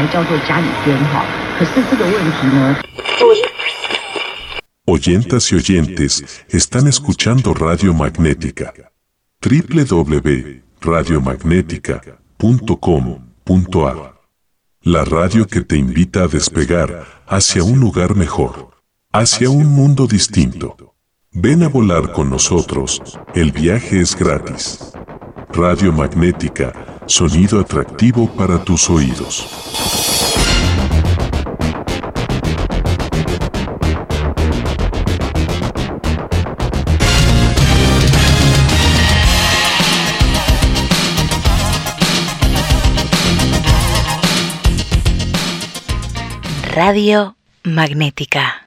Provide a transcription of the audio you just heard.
才叫做家里边哈。可是这个问题呢？ Oyentas y oyentes están escuchando Radio Magnética. www.radiomagnética.com.ar La radio que te invita a despegar hacia un lugar mejor, hacia un mundo distinto. Ven a volar con nosotros, el viaje es gratis. Radio Magnética, sonido atractivo para tus oídos. Radio Magnética.